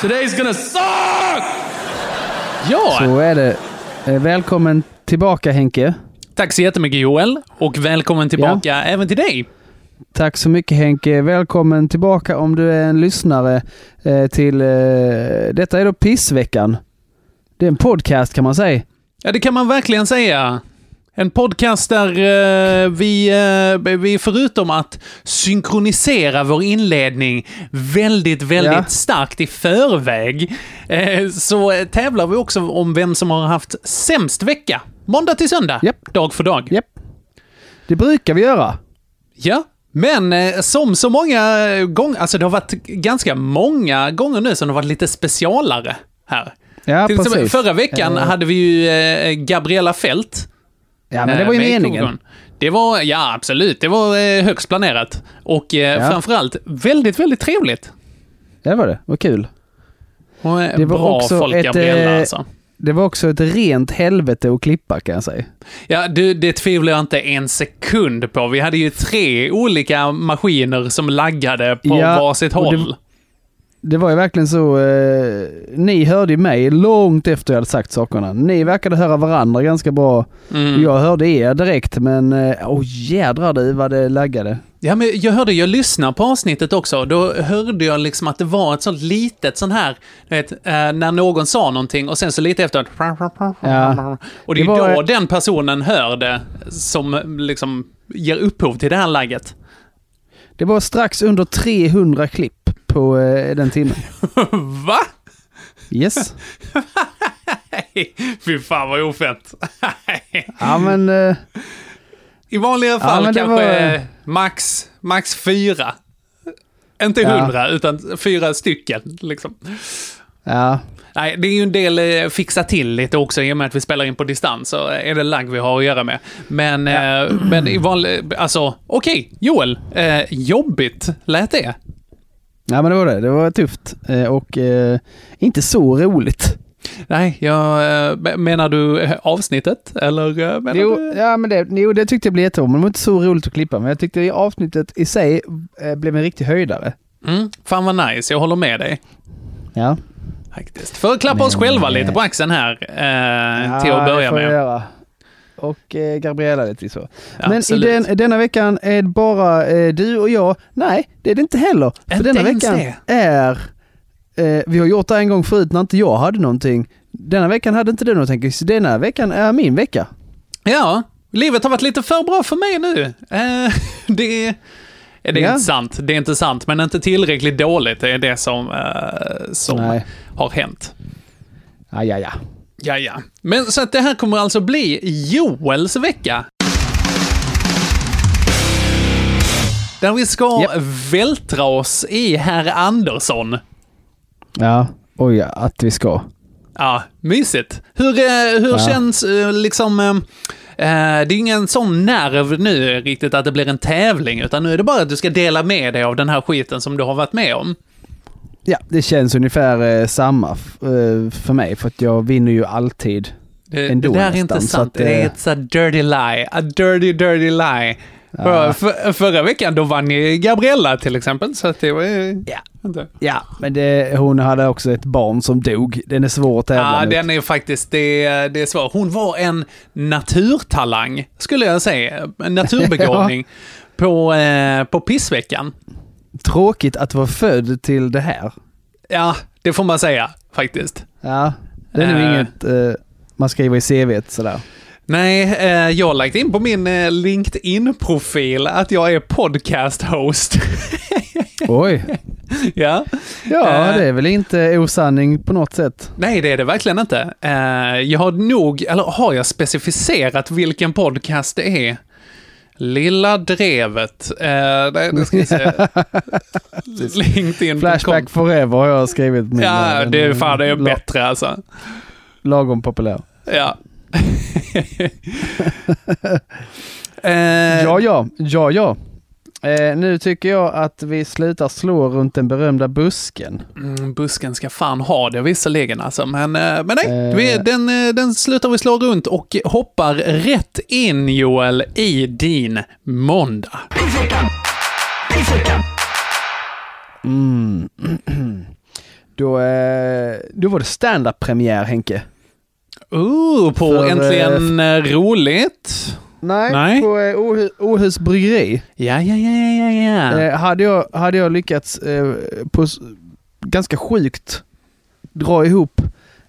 Today's gonna suck! Ja, Så är det. Eh, Välkommen tillbaka Henke. tack så jättemycket Joel. Och välkommen tillbaka även till dig. Tack så mycket Henke. Välkommen tillbaka om du är en lyssnare eh, till... Eh, detta är då Pissveckan. Det är en podcast kan man säga. Ja, det kan man verkligen säga. En podcast där eh, vi, eh, vi förutom att synkronisera vår inledning väldigt, väldigt Ja. starkt i förväg, eh, så tävlar vi också om vem som har haft sämst vecka. Måndag till söndag, Japp. dag för dag. Japp. Det brukar vi göra. Ja, men eh, som så många gånger, alltså det har varit ganska många gånger nu som det har varit lite specialare här. Ja, Till exempel, precis. förra veckan Eh. hade vi ju eh, Gabriella Fält. Ja, men det var ju eh, meningen. Det var, ja absolut, det var eh, högst planerat. Och eh, Ja. framförallt väldigt, väldigt trevligt. Ja, det var det. Vad kul. Och, eh, Det var bra också folk ett, Gabriella alltså. Det var också ett rent helvete att klippa kan jag säga. Ja, du, det tvivlar jag inte en sekund på. Vi hade ju tre olika maskiner som laggade på Ja, varsitt håll. Det var ju verkligen så. Eh, ni hörde ju mig långt efter jag hade sagt sakerna. Ni verkade höra varandra ganska bra. Mm. Jag hörde er direkt men eh, åh jädrar du vad det laggade. Ja, men jag hörde, jag lyssnade på avsnittet också, då hörde jag liksom att det var ett sånt litet sån här, vet, eh, när någon sa någonting och sen så lite efter Ja. Och det är Det var- då den personen hör det som liksom ger upphov till det här lagget. Det var strax under 300 klipp på eh, den timmen. Va? Yes. Fy fan vad ofett. Ja men eh, I vanliga fall det kanske var- max, max fyra. Inte Ja. hundra, utan fyra stycken liksom. ja. Nej, det är ju en del eh, fixa till lite också i och med att vi spelar in på distans så är det lagg vi har att göra med. Men, eh, men i vanlig, alltså okej, Joel, eh, jobbigt lät det. Ja men det var det. Det var tufft eh, och eh, inte så roligt. Nej, jag, eh, menar du avsnittet eller menar Jo, du? ja, men det, jo, det tyckte jag blev jättebra, men det var inte så roligt att klippa. Men jag tyckte i avsnittet i sig blev en riktig höjdare. Mm, fan vad nice, jag håller med dig. Ja, Faktiskt. För att klappa oss Men, själva eh, lite på axeln här eh, till ja, att det börja får jag med. göra. Och eh, Gabriella lite så. Ja, men i den, denna veckan är det bara eh, du och jag. Nej, det är det inte heller. För Inte denna veckan det? är... Eh, vi har gjort det en gång förut när inte jag hade någonting. Denna veckan hade inte du någonting. Så denna veckan är min vecka. Ja, livet har varit lite för bra för mig nu. Eh, det är, det är Ja. inte sant, det är inte sant, men inte tillräckligt dåligt. Är det som, eh, som Nej. har hänt. Ja, ja, ja. Ja, ja. Men så att det här kommer alltså bli Joels vecka. Där vi ska Japp. vältra oss i herr Andersson. Ja, oj ja, att vi ska. Ja, mysigt. Hur, eh, hur Ja. känns eh, liksom... eh, det är ingen sån nerv nu riktigt att det blir en tävling, utan nu är det bara att du ska dela med dig av den här skiten som du har varit med om. Ja, det känns ungefär eh, samma eh, för mig för att jag vinner ju alltid. Det, Ändå det där är nästan, inte så sant. att, det är eh, ett så dirty lie. A dirty, dirty lie. Ja. För, förra veckan då vann ju Gabriella till exempel, så att det var ju... Ja. Inte. Ja, men det, hon hade också ett barn som dog. Den är svår att tävla Ja, mot. den är faktiskt, det, det är svårt. Hon var en naturtalang, skulle jag säga. En naturbegåvning på, eh, på pissveckan. Tråkigt att vara född till det här. Ja, det får man säga faktiskt. Ja, det är nog Eh. inget eh, man skriver i CVt sådär. Nej, eh, jag har lagt in på min eh, LinkedIn-profil att jag är podcast-host. Oj. ja. Ja, Eh. det är väl inte osanning på något sätt. Nej, det är det verkligen inte. Eh, jag har nog, eller har jag specificerat vilken podcast det är? Lilla Drevet. Eh, nej, nu ska vi se. LinkedIn. Flashback forever har jag skrivit. Min, Ja, eh, det är fan det är bättre alltså. Lagom populär. Ja. eh, Ja, ja, ja, ja. Eh, nu tycker jag att vi slutar slå runt den berömda busken. Mm, busken ska fan ha det visserligen alltså, men, eh, men nej, Eh. vi, den, eh, den slutar vi slå runt och hoppar rätt in Joel i din måndag. Mm. Då, eh, då var det stand-up-premiär Henke. Ooh, på För, äntligen eh, roligt. Nej, Nej. på eh, Åhus, Åhus bryggeri. Ja, ja, ja, ja, ja. Eh, hade, jag, hade jag lyckats eh, på s- ganska sjukt dra ihop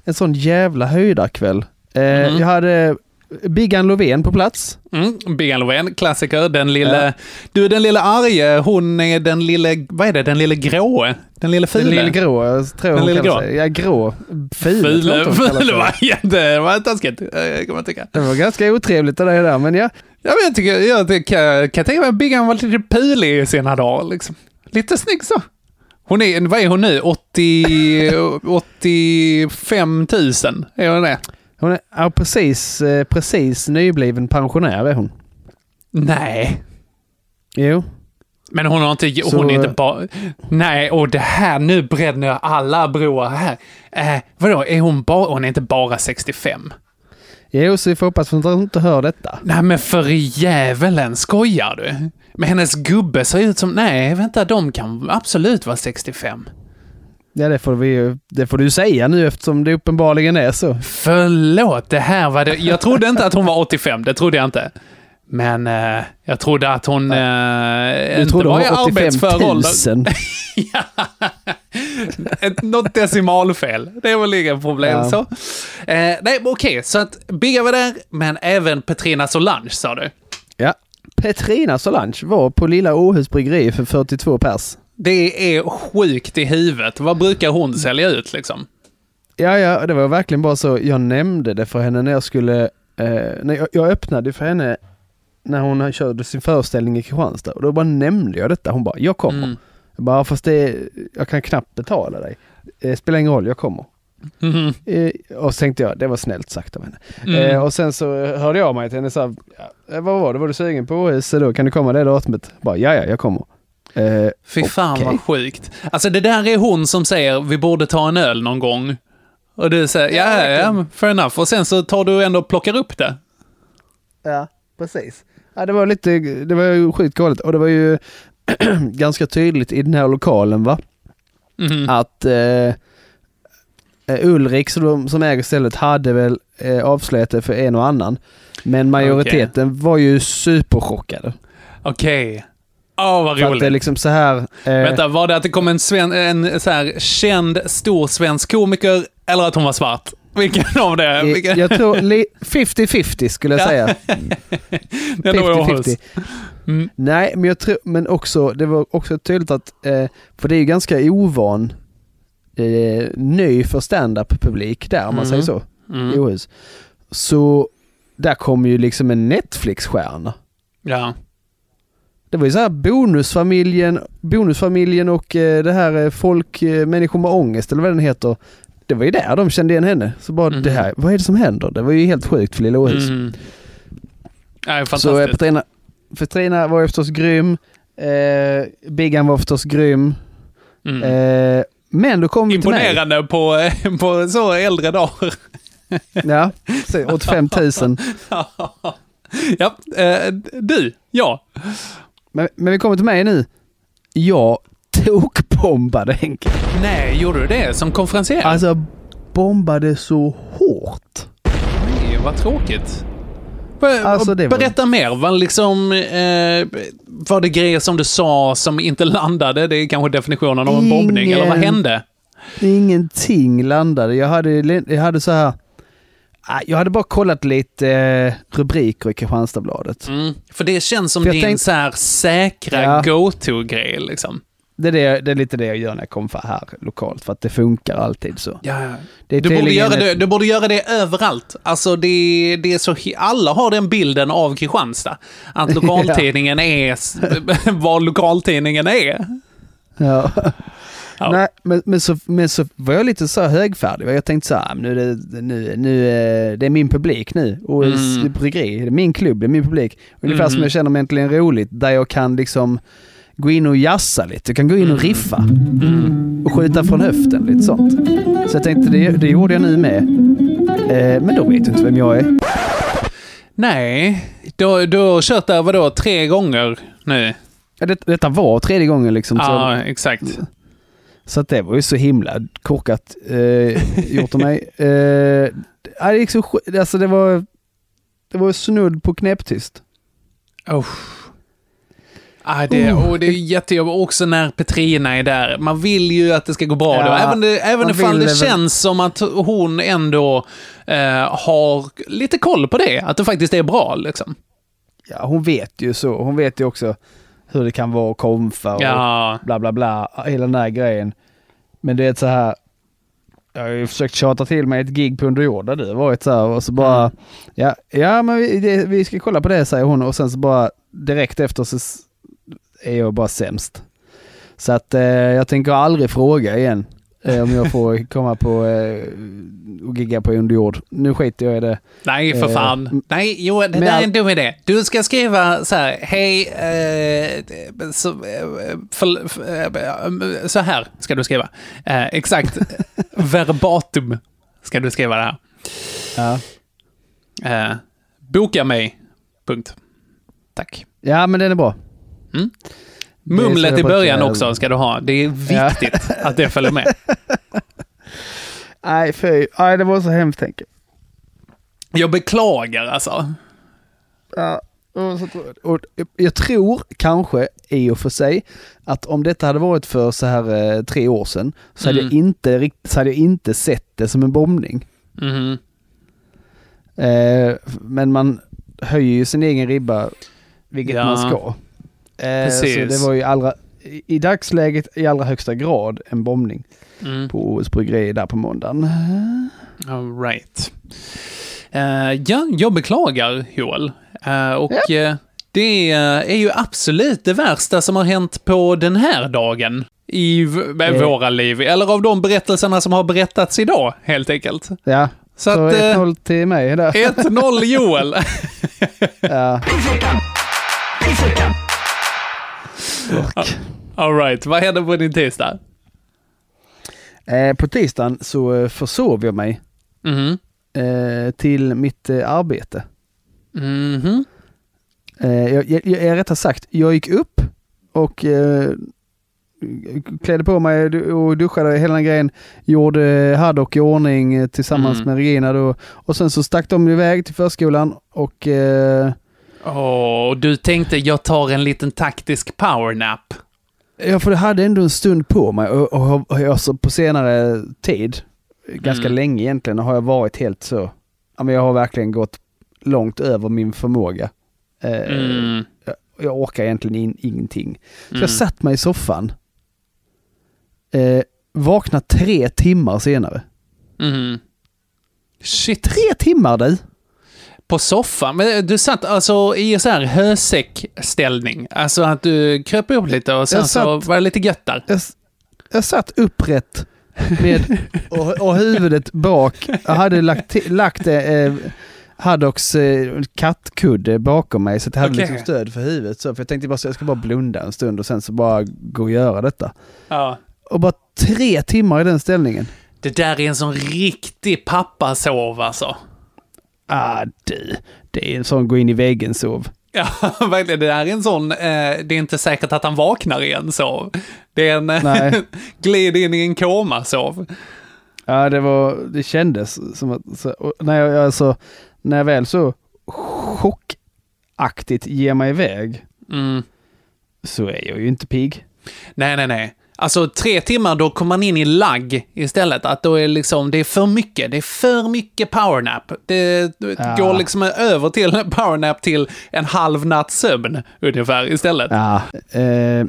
en sån jävla höjdarkväll. Eh, Mhm. Jag hade Biggan Lovén på plats. Mm, Biggan Lovén, klassiker. Den lille... Ja. Du, den lille arge, hon är den lille... Vad är det? Den lille gråe? Den lille file? Den lille grå, jag tror Den hon lille kallar grå. sig. Ja, grå. Jag File, file var jätte... Det var taskigt, eh, kan man tycka. Det var ganska otrevligt det där, men ja. Ja, men jag tycker, jag tycker, kan tänka mig att Biggan var lite pilig i sina dagar. Liksom. Lite snygg så. Hon är, vad är hon nu? 80, 85 000? Är hon det? Hon är ja, precis, eh, precis nybliven pensionär är hon. Nej. Jo. Men hon har inte, Så- hon är inte bara... Nej, och det här, nu bränner jag alla broar här. Eh, vadå, är hon bara, hon är inte bara 65? Jo, så vi får hoppas att hon inte hör detta. Nej men för djävulen, skojar du? Men hennes gubbe ser ut som, nej vänta, de kan absolut vara 65. Ja, det får, vi, det får du säga nu eftersom det uppenbarligen är så. Förlåt, det här var det. Jag trodde inte att hon var 85, det trodde jag inte. Men eh, jag trodde att hon eh, Du inte trodde var i var 85 arbetsför 000. ålder. ja. Ett, något decimalfel. Det är väl inga problem Ja. så. Eh, nej, okej, så att Bigga var där, men även Petrina Solange sa du. Ja. Petrina Solange var på Lilla Åhus bryggeri för 42 pers. Det är sjukt i huvudet. Vad brukar hon sälja ut liksom? Ja, ja, det var verkligen bara så. Jag nämnde det för henne när jag skulle... Eh, när jag, jag öppnade för henne när hon körde sin föreställning i Kristianstad. Och då bara nämnde jag detta. Hon bara, jag kommer. Mm. Jag bara, fast det, jag kan knappt betala dig. Eh, spelar ingen roll, jag kommer. Mhm. Eh, och så tänkte jag, det var snällt sagt av henne. Mm. Eh, och sen så hörde jag mig till henne ja, eh, vad var det, var du sugen på OS då? Kan du komma det datumet? Bara, ja, ja, jag kommer. Eh, Fy fan okej. vad sjukt. Alltså det där är hon som säger vi borde ta en öl någon gång. Och du säger ja, ja, ja, fair enough. Och sen så tar du ändå och plockar upp det. Ja, precis. Ja, det var lite, det var ju sjukt galet och det var ju ganska tydligt i den här lokalen va, Mhm. att eh, eh, Ulrik som, som äger stället hade väl eh, avslöjat det för en och annan. Men majoriteten var ju superchockade. Okej. Åh, vad För att det är roligt. liksom så här... Eh, Vänta, var det att det kom en, sven, en så här känd, stor svensk komiker eller att hon var svart? Vilken av det? eh, Vilken? jag tror li- 50-50 skulle jag Ja. säga. Det är nog Åhus. 50-50. Mm. Nej, men jag tror, men också, det var också tydligt att, eh, för det är ju ganska ovan, eh, ny för stand-up publik där om man Mm. säger så, i Mm. Åhus. Så där kom ju liksom en Netflix-stjärna. Ja. Det var ju så här bonusfamiljen, bonusfamiljen och eh, det här eh, folk, eh, människor med ångest eller vad den heter. Det var ju där de kände igen henne. Så bara Mhm. det här, vad är det som händer? Det var ju helt sjukt för Lilla Åhus. Mm. Ja, Så eh. Petrina, Petrina var ju förstås grym. Eh, Biggan var förstås grym. Mm. Eh, men då kom vi till mig. Imponerande på, på så äldre dagar. Ja, så 85 000. ja, eh, du, ja. Men, men vi kommer till mig nu. Jag tokbombade Henke. Nej, gjorde du det som konferencier? Alltså bombade så hårt. Nej, vad tråkigt. Alltså, det var- Berätta mer. Var, liksom, eh, var det grejer som du sa som inte landade? Det är kanske definitionen av en bombning, eller vad Ingen- hände? Ingenting landade. Jag hade, jag hade så här... Ah, Jag hade bara kollat lite eh, rubriker i Kristianstadsbladet. Mm. För det känns som din tänk- så här säkra Ja. go-to-grej liksom. Det är, det, det är lite det jag gör när jag kommer här lokalt, för att det funkar alltid så. Ja, är du, borde göra det, du borde göra det överallt. Alltså det, det är så, alla har den bilden av Kristianstad. Att lokaltidningen är s- vad lokaltidningen är. Ja. Ja. Nej, men, men, så, men så var jag lite så här högfärdig. Jag tänkte så här, nu är det, nu, nu, eh, det är min publik nu. Och Mm. bryggeri, det är min klubb, det är min publik. Ungefär som Mm. jag känner mig äntligen roligt, där jag kan liksom gå in och jassa lite. Jag kan gå in och riffa. Mm. Och skjuta från höften, lite sånt. Så jag tänkte, det, det gjorde jag nu med. Eh, men då vet du inte vem jag är. Nej, du, du har kört där vadå, tre gånger nu? Ja, Det, detta var tredje gången liksom. Så, Ja, exakt. Så att det var ju så himla korkat eh, gjort av mig. Eh, det gick så alltså det var, det var snudd på knäpptyst. Oh. Ah, det, Oh. och det är jättejobbigt också när Petrina är där. Man vill ju att det ska gå bra Ja, då. Även, det, även ifall det känns som att hon ändå eh, har lite koll på det. Att det faktiskt är bra liksom. Ja, hon vet ju så. Hon vet ju också hur det kan vara att konfa och Ja. bla bla bla. Hela den här grejen. Men det är så här. Jag har ju försökt tjata till mig ett gig på underjord där du varit så här och så bara. Mm. Ja, ja men vi, det, vi ska kolla på det säger hon och sen så bara direkt efter så är jag bara sämst. Så att eh, jag tänker aldrig fråga igen. Eh, om jag får komma på eh, och gigga på underjord. Nu skiter jag i det. Nej, för Eh, fan. Nej, jo, det där är en dum idé. Du ska skriva så här, hej, eh, så, eh, för, för, så här ska du skriva. Exakt, verbatum ska du skriva det här. Ja. Boka mig, punkt. Tack. ja, men den är bra. Mumlet i början brukar- också ska du ha. Det är Ja. viktigt att det följer med. Nej, fy. Nej, det var så hemskt tänk. Jag beklagar alltså. Ja. och jag- Och jag tror kanske i och för sig att om detta hade varit för så här eh, tre år sedan så hade, Mm. jag inte, rikt- så hade jag inte sett det som en bombning. Mhm. Eh, men man höjer ju sin egen ribba, vilket Ja. man ska. Eh, så Precis. det var ju allra, i, i dagsläget i allra högsta grad en bombning Mm. på OS bryggeri där på måndagen. All right. Eh, ja, jag beklagar Joel. Eh, och eh, det är ju absolut det värsta som har hänt på den här dagen. I våra liv. Eller av de berättelserna som har berättats idag, helt enkelt. Ja, Så, så, att... eh, 1-0 till mig där. 1-0 Joel. Ja. All right. vad händer på din tisdag? Eh, på tisdagen så eh, försov jag mig Mhm. eh, till mitt eh, arbete. Eh, jag, jag, jag, rättare sagt, jag gick upp och eh, klädde på mig och duschade hela den grejen. Gjorde haddock i ordning tillsammans Mm. med Regina då. Och sen så stack de iväg till förskolan och eh, Åh, du tänkte jag tar en liten taktisk powernap. Ja, för det hade ändå en stund på mig och, och, och alltså på senare tid, ganska Mm. länge egentligen, har jag varit helt så, ja men jag har verkligen gått långt över min förmåga. Eh, Mm. jag, jag orkar egentligen in, ingenting. Så Mm. jag satt mig i soffan, eh, vaknade tre timmar senare. Mhm. Shit. Tre timmar du! På soffan? Men du satt alltså i så här hösäckställning? Alltså att du kröp upp lite och sen Jag så satt- var det lite gött där? Jag, jag satt upprätt med, och, och huvudet bak. Jag hade lagt, lagt eh, Haddocks eh, kattkudde bakom mig så att jag hade Okej. liksom stöd för huvudet. Så, för jag tänkte bara så jag ska bara blunda en stund och sen så bara gå och göra detta. Ja. Och bara tre timmar i den ställningen. Det där är en sån riktig pappasov alltså. Ah du, det är en sån gå in i väggen sov. Ja, verkligen. Det är en sån, eh, det är inte säkert att han vaknar igen sov. Det är en Nej. glid in i en koma sov. Ja det var, det kändes som att, så, när jag alltså, när jag väl så chockaktigt ger mig iväg Mm. så är jag ju inte pigg. Nej, nej, nej. Alltså tre timmar, då kommer man in i lagg istället. Att då är liksom, det är för mycket. Det är för mycket powernap. Det, det Ja. går liksom över till en powernap till en halv natts sömn ungefär istället. Ja, eh,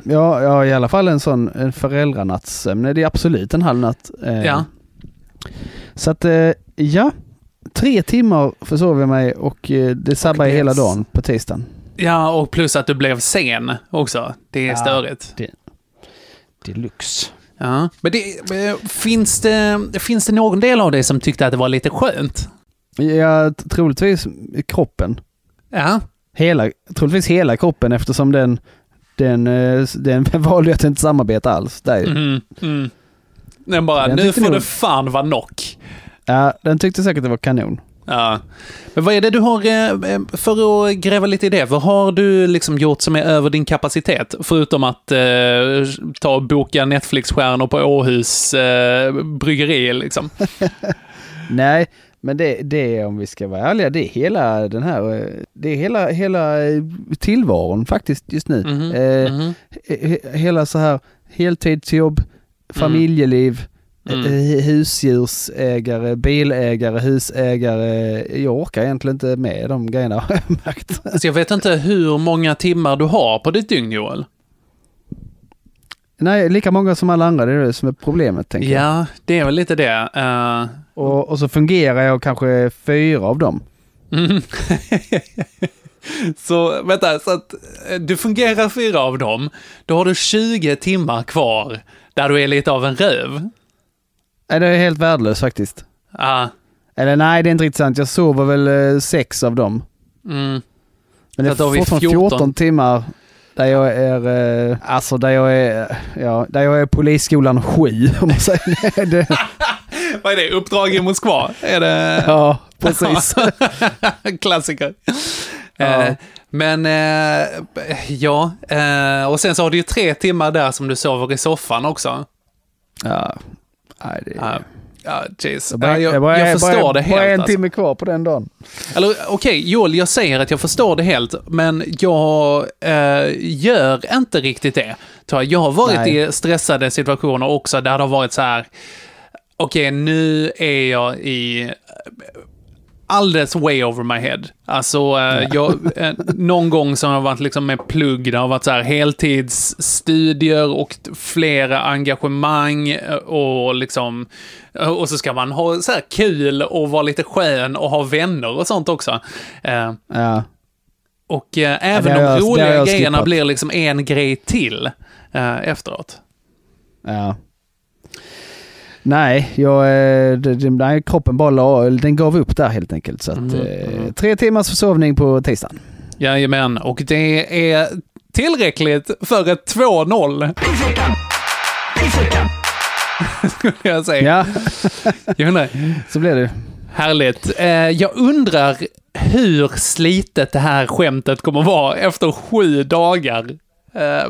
ja, ja, i alla fall en sån en föräldranattsömn. Det är absolut en halv natt. Eh, Ja. Så att, eh, ja. Tre timmar försov jag mig och eh, det sabbar det- hela dagen på tisdagen. Ja, och plus att du blev sen också. Det är Ja. störigt. Deluxe. Ja. Men det, eh, finns, det, finns det någon del av dig som tyckte att det var lite skönt? Ja, troligtvis kroppen. Ja. Hela, troligtvis hela kroppen eftersom den, den, eh, den valde att inte samarbeta alls. Där. Mm, mm. Den bara, Den nu får nog- det fan vara knock. Ja, den tyckte säkert det var kanon. Ja. Men vad är det du har, eh, för att gräva lite i det, vad har du liksom gjort som är över din kapacitet? Förutom att eh, ta och boka Netflix-stjärnor på Åhus eh, bryggeri liksom. Nej, men det, det är om vi ska vara ärliga, det är hela den här, eh, det är hela, hela eh, tillvaron faktiskt just nu. Mhm, Eh, mhm. he- hela så här heltidsjobb, familjeliv, Mm. eh, husdjursägare, bilägare, husägare. Jag orkar egentligen inte med de grejerna har jag märkt. Alltså jag vet inte hur många timmar du har på ditt dygn, Joel. Nej, lika många som alla andra, det är det som är problemet tänker jag. Ja, det är väl lite det. Eh, Och, och så fungerar jag kanske fyra av dem. Mm. så vänta, så att eh, du fungerar fyra av dem, då har du 20 timmar kvar där du är lite av en röv. Nej, det är helt värdelöst faktiskt. Ja, Eller nej, det är inte riktigt sant. Jag sover väl eh, sex av dem. mm. Men det är fortfarande 14. 14 timmar där jag är, eh, alltså där jag är, ja, där jag är polisskolan 7 om man säger det. det. Vad är det, Uppdrag i Moskva? Är det Ja, precis. klassiker? Ja. Eh, men eh, ja, eh, och sen så har du ju tre timmar där som du sover i soffan också. ja. Nej, det Ja, ja jeez. jag, bara, Ja, jag, bara, jag förstår bara, det helt. Bara en alltså. timme kvar på den dagen. Eller okej, Joel, jag säger att jag förstår det helt, men jag eh, gör inte riktigt det. jag. Jag har varit Nej. i stressade situationer också där det har varit så här, okej, nu är jag i alldeles way over my head. Alltså, eh, jag, eh, någon gång som har varit liksom med plugg, det har varit så här heltidsstudier och flera engagemang eh, och liksom, eh, och så ska man ha så här kul och vara lite skön och ha vänner och sånt också. Eh, Ja. och eh, även har de jag- roliga jag grejerna blir liksom en grej till efteråt. Ja. Nej, jag, eh, det, nej, kroppen bara la, den gav upp där helt enkelt. Så att, Mm, eh, mm. Tre timmars försovning på tisdagen. Jajamän, och det är tillräckligt för ett 2-0. Skulle jag säga. Ja, Jag undrar, så blev det. härligt. Eh, jag undrar hur slitet det här skämtet kommer vara efter sju dagar eh,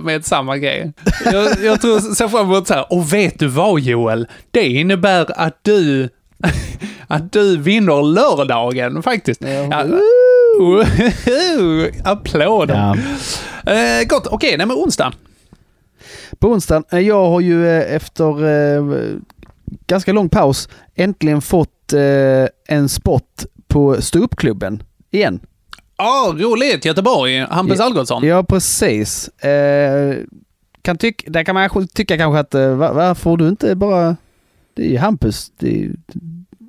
med samma grej. Jag, jag tror, ser fram emot så här, och vet du vad Joel? Det innebär att du, att du vinner lördagen faktiskt. Ja, Woho! Applåder. Ja. Eh, gott, okej, nej men onsdag. På onsdagen, eh, jag har ju eh, efter eh, ganska lång paus äntligen fått eh, en spot på ståuppklubben igen. Ja, roligt. Göteborg. Hampus Ja. Algotsson. Ja, precis. Eh, kan tyck, där kan man kanske tycka kanske att eh, va- varför får du inte bara... Det är ju Hampus. Det är,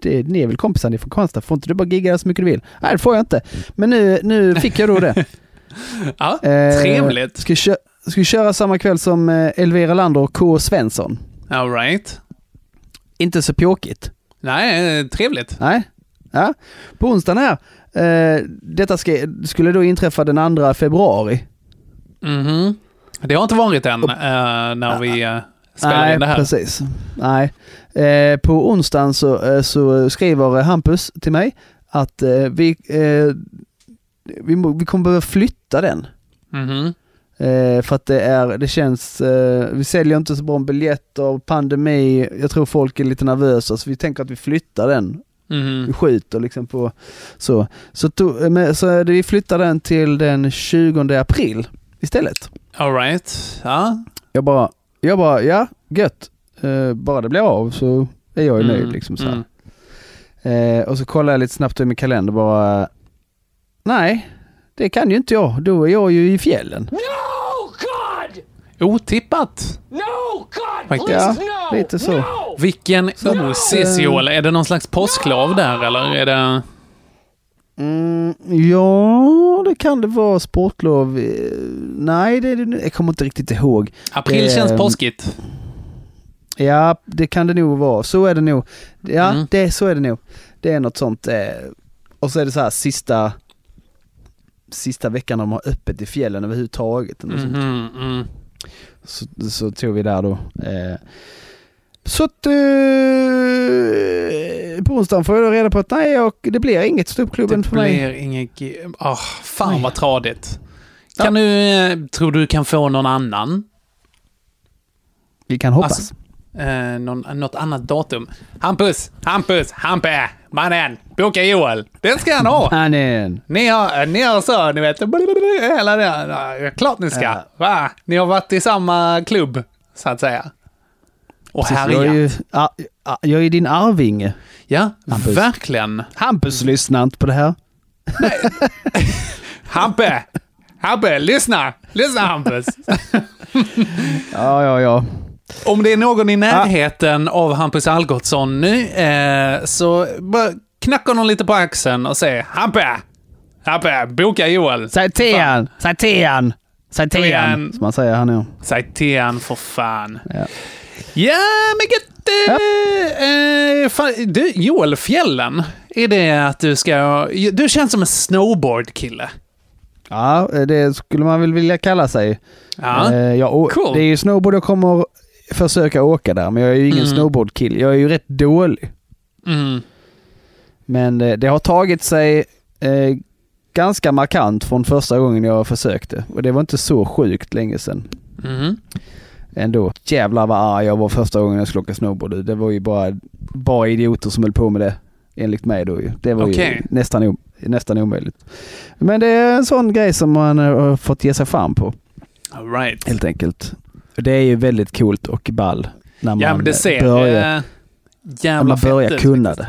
det ni är väl kompisar, ni är från Karlstad. Får inte du bara gigga så mycket du vill? Nej, det får jag inte. Men nu, nu fick jag då det. Ja, Eh, trevligt. Ska, kö- ska vi köra samma kväll som eh, Elvira Lander och K. Svensson. All right. Inte så pjåkigt. Nej, eh, trevligt. Nej. Ja. På onsdagen här. Eh, detta ska, skulle då inträffa den 2 februari. Mhm. Det har inte varit än eh, när vi uh, spelar Nej, in det här. precis. Nej. Eh, på onsdagen så, eh, så skriver Hampus till mig att eh, vi, eh, vi, vi kommer behöva flytta den. Mhm. Eh, för att det är, det känns, eh, vi säljer inte så bra biljetter, pandemi, jag tror folk är lite nervösa så vi tänker att vi flyttar den Mhm. Vi skjuter liksom på så. Så, to, men, så vi flyttar den till den 20 april istället. All right. Ja. Jag bara, jag bara, ja, gött. Eh, bara det blir av så är jag ju nöjd Mm, liksom så mm. Eh, och så kollar jag lite snabbt i min kalender bara, nej, det kan ju inte jag. Då är jag ju i fjällen. Otippat. Ja, lite så. Vilken Så, osis eh. Är det någon slags påsklov där eller är det... Mm, ja, det kan det vara. Sportlov. eh, Nej, det, det, jag kommer inte riktigt ihåg. April känns påskigt. Ja, det kan det nog vara. Så är det nog. Ja, Mm. det, så är det nog. Det är något sånt. Eh, och så är det så här sista sista veckan de har öppet i fjällen överhuvudtaget. Mhm, mm. Så, så tog vi där då. Eh, så att eh, på onsdagen får jag reda på att nej, jag, det blir inget ståuppklubben Det för mig. blir inget... Ah, fan Oj. vad tradigt. Ja. Kan du... eh, Tror du kan få någon annan? Vi kan hoppas. Alltså, Eh, någon, något annat datum. Hampus! Hampus! Hampe! Mannen! Boka Joel! Den ska han ha! Mannen. Ni har, ni har så, ni vet, hela det. Klart ni ska. Ja. Va? Ni har varit i samma klubb, så att säga. Och Precis, jag, är härjat. ju, ah, ah, jag är din arvinge. Ja, Hampus. verkligen. Hampus lyssnar inte på det här. Hampe! Hampe, lyssna! Lyssna Hampus! Ja, ja, ja. Om det är någon i närheten av Hampus Algotsson nu, eh, så bara knacka honom lite på axeln och säg Hampe! Hampe, boka Joel! Säg till han, säg till han, säg till han. Som man säger här nu. Säg till han för fan. Ja. Ja, men gött! Eh, eh, fan, du, Joel, fjällen. Är det att du ska... Du känns som en snowboardkille. Ja, det skulle man väl vilja kalla sig. Ja. Eh, jag, Cool. Det är ju snowboard jag kommer försöka åka där, men jag är ju ingen Mm. snowboardkille. Jag är ju rätt dålig. Mm. Men eh, det har tagit sig eh, ganska markant från första gången jag försökte. Och det var inte så sjukt länge sedan Mm. ändå. Jävlar vad arg jag var första gången jag skulle åka snowboard. Det var ju bara, bara idioter som höll på med det. Enligt mig då ju. Det var Okej. ju nästan, nästan omöjligt. Men det är en sån grej som man eh, har fått ge sig fram på. All right. helt enkelt. Det är ju väldigt coolt och ball när man Ja, men det ser börjar, eh, jävla man börjar kunna det.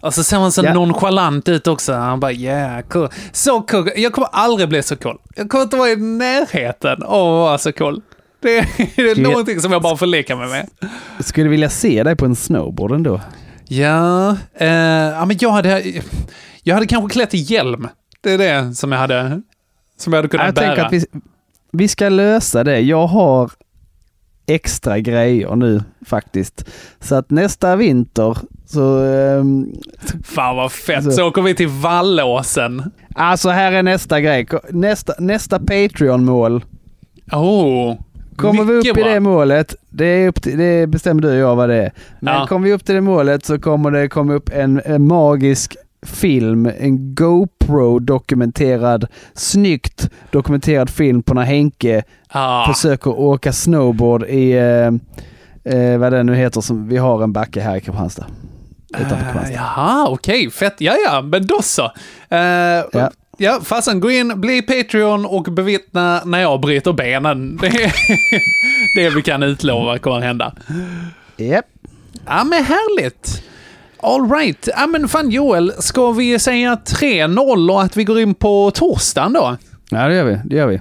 Och så ser man så Ja. nonchalant ut också. Han bara yeah, cool. Så cool. Jag kommer aldrig bli så cool. Jag kommer inte vara i närheten av att vara så cool. Det är, det är någonting som jag bara får leka mig med. Skulle vilja se dig på en snowboard ändå. Ja, eh, ja men jag hade, jag hade kanske klätt i hjälm. Det är det som jag hade, som jag hade kunnat Jag bära. tänker att vi, vi ska lösa det. Jag har extra grejer nu faktiskt. Så att nästa vinter så... ehm, Fan vad fett. Alltså- Så åker vi till Vallåsen. alltså här är nästa grej. Nästa, nästa Patreon-mål. Oh, Kommer vi upp mycket i bra. det målet, det, är upp till, det bestämmer du och jag vad det är. Men Ja. kommer vi upp till det målet så kommer det komma upp en, en magisk film, en GoPro-dokumenterad, snyggt dokumenterad film på när Henke Ah, försöker åka snowboard i, eh, eh, vad det nu heter, som vi har en backe här i Kristianstad. Utanför Kristianstad. jaha, okej. Fett. Ja, ja, men då så. Eh, ja. Ja. farsan, gå in, bli Patreon och bevittna när jag bryter benen. Det är det vi kan utlova kommer hända. Japp. Ja, men härligt. All right. Ja, men fan Joel, ska vi säga 3-0 och att vi går in på torsdagen då? Ja, det gör vi. Det gör vi.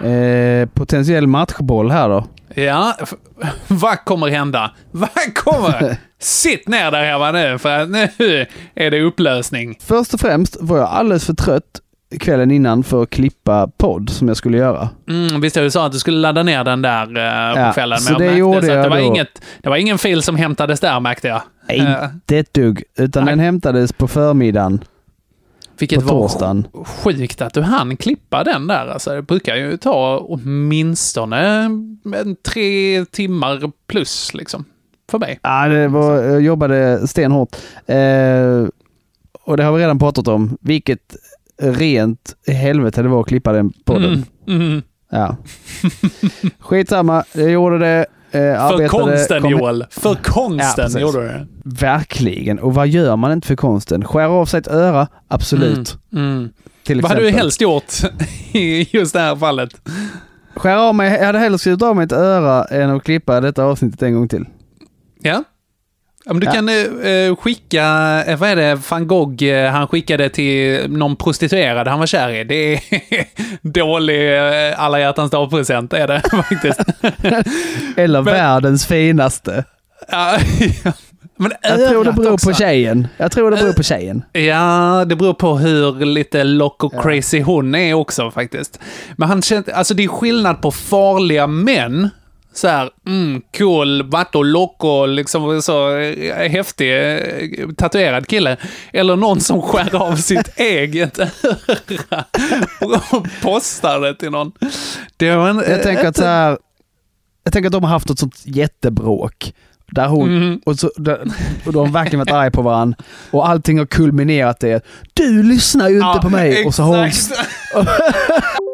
Eh, potentiell matchboll här då. Ja, vad kommer hända? Vad kommer? Sitt ner där hemma nu, för nu är det upplösning. Först och främst var jag alldeles för trött kvällen innan för att klippa podd som jag skulle göra. Mm, visst, du sa att du skulle ladda ner den där eh, Ja, på kvällen, så det jag gjorde att det jag var, då. inget, det var ingen fil som hämtades där, märkte jag. Eh, Inte ett dugg, utan Nej. den hämtades på förmiddagen vilket på var torsdagen. sjukt att du hann klippa den där. Alltså, det brukar ju ta åtminstone en tre timmar plus, liksom. För mig. Ja, det var, jag jobbade stenhårt. Eh, och det har vi redan pratat om. Vilket rent helvete det var att klippa den podden. Mm, mm. Ja. Skitsamma, jag gjorde det. Eh, För konsten kom- Joel. För Ja, konsten precis. gjorde du det. Verkligen. Och vad gör man inte för konsten? Skär av sig ett öra? Absolut. Mm. Till Vad hade du helst gjort i just det här fallet? Skär av mig, jag hade hellre skurit av mig ett öra än att klippa detta avsnittet en gång till. Ja. Ja, men du Ja. kan eh, skicka, eh, vad är det, van Gogh, eh, han skickade till någon prostituerad han var kär i. Det är dålig eh, alla hjärtans dag-present, är det faktiskt. Eller Men- världens finaste. ja, men Jag tror det beror också. på tjejen. Jag tror det beror på tjejen. Ja, det beror på hur lite loco crazy hon är också faktiskt. Men han känner, alltså det är skillnad på farliga män. Så här, mm, cool, vato loco, liksom så eh, häftig, eh, tatuerad kille. Eller någon som skär av sitt eget öra och postar det till någon. Det var en, Jag tänker att så här, jag tänker att de har haft ett sånt jättebråk. Där hon, Mhm. och, så, där, och de har verkligen varit arga på varandra. Och allting har kulminerat i att du lyssnar ju inte Ja, på mig. Och så har hon,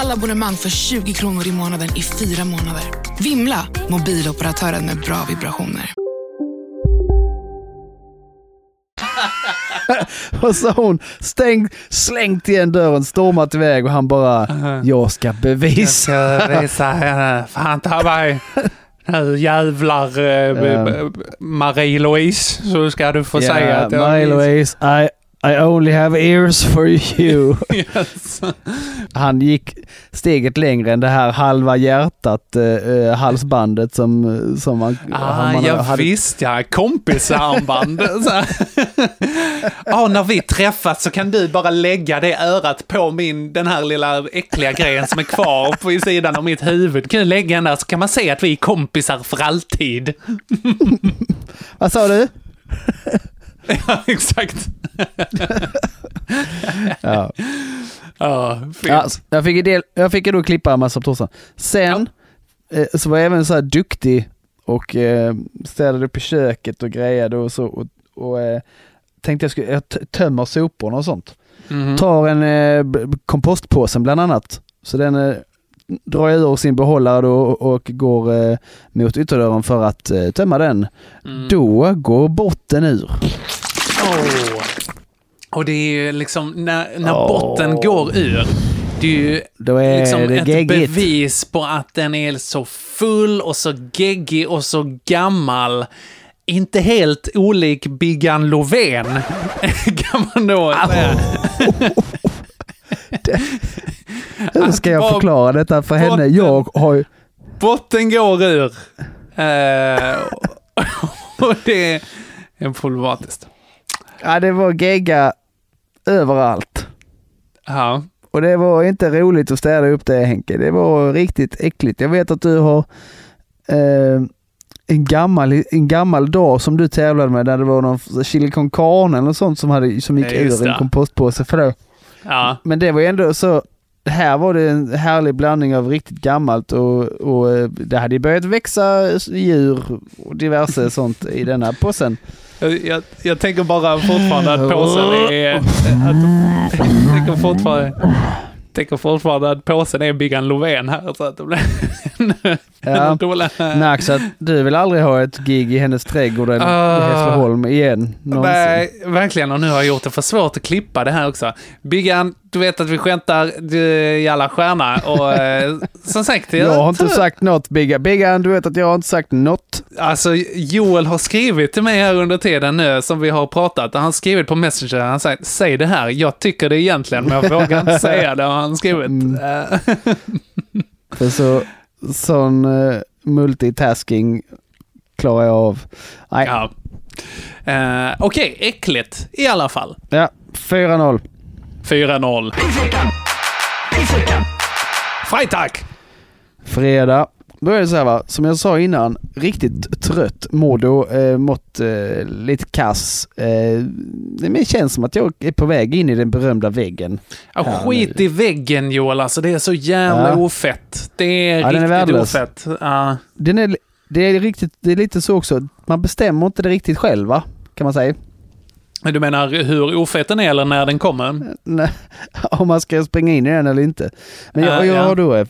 Alla abonnemang för 20 kronor i månaden i fyra månader. Vimla! Mobiloperatören med bra vibrationer. och så har hon stängt, slängt igen dörren, stormat iväg och han bara, jag ska bevisa. Jag ska visa henne. Fan ta mig. Nu jävlar eh, Ja. Marie-Louise, så ska du få Ja, säga att jag... Marie-Louise, I, I only have ears for you. Yes. Han gick steget längre än det här halva hjärtat eh, eh, halsbandet som, som man, Ah, man jag hade. visst ja, kompisarmband. Ja, när vi träffas så kan du bara lägga det örat på min, den här lilla äckliga grejen som är kvar på i sidan av mitt huvud. Kan du lägga den där så kan man se att vi är kompisar för alltid. Vad sa du? Ja, exakt. Ja. Ja. Ja, jag, fick del, jag fick ju då klippa en massa på torsdagen. Sen eh, så var jag även så här duktig och eh, städade upp i köket och grejade och så. Och, och eh, tänkte jag skulle, jag tömmer soporna och sånt. Mhm. Tar en eh, kompostpåsen bland annat. Så den eh, drar jag ur sin behållare då och, och går eh, mot ytterdörren för att eh, tömma den. Mm. Då går botten ur. Åh. Och det är ju liksom, när, när Åh. botten går ur, det är ju Då är liksom det ett geggigt. bevis på att den är så full och så geggig och så gammal. Inte helt olik Biggan Lovén, kan man då säga. Hur ska jag förklara detta för henne? botten- Jag har ju... Botten går ur. Eh, och det är problematiskt. Ja, det var gegga överallt. Ja. Och det var inte roligt att städa upp det Henke. Det var riktigt äckligt. Jag vet att du har eh, en, gammal, en gammal dag som du tävlade med där det var någon chili con carne eller sånt som, hade, som gick Ja, ur en kompostpåse. För det. Ja. Men det var ändå så, här var det en härlig blandning av riktigt gammalt och, och eh, det hade börjat växa djur och diverse sånt i denna påsen. Jag, jag, jag tänker bara fortfarande att påsen är... Att, jag tänker fortfarande, tänker fortfarande att påsen är Biggan Lovén här. Så att det blir Ja. dåliga... Märks att du vill aldrig ha ett gig i hennes trädgård eller Ah. i Hässleholm igen. Någonsin. Nej, verkligen. Och nu har jag gjort det för svårt att klippa det här också. Biggan, du vet att vi skämtar, du jävla stjärna. Och eh, som sagt... Jag har inte sagt något Biggan. Biggan, du vet att jag har inte sagt något. Alltså, Joel har skrivit till mig här under tiden nu som vi har pratat. Han har skrivit på Messenger, han sagt säg det här, jag tycker det egentligen, men jag vågar inte säga det, har han skrivit. Mm. För så, sån eh, multitasking klarar jag av. Nej. Ja. Eh, Okej, äckligt i alla fall. Ja, 4-0. 4-0. Freitag! Fredag. Då är det så här va, som jag sa innan, riktigt trött. Modo, eh, mått eh, lite kass. Eh, det känns som att jag är på väg in i den berömda väggen. Ja, skit nu. i väggen Joel, alltså det är så jävla Ja. ofett. Det är Ja, den är riktigt värdelös. ofett. Ja. Den är, det, är riktigt, det är lite så också, man bestämmer inte det riktigt själv va? Kan man säga. Men Du menar hur ofett den är eller när den kommer? Nej, om man ska springa in i den eller inte. Men jag, Ja, jag, ja. då,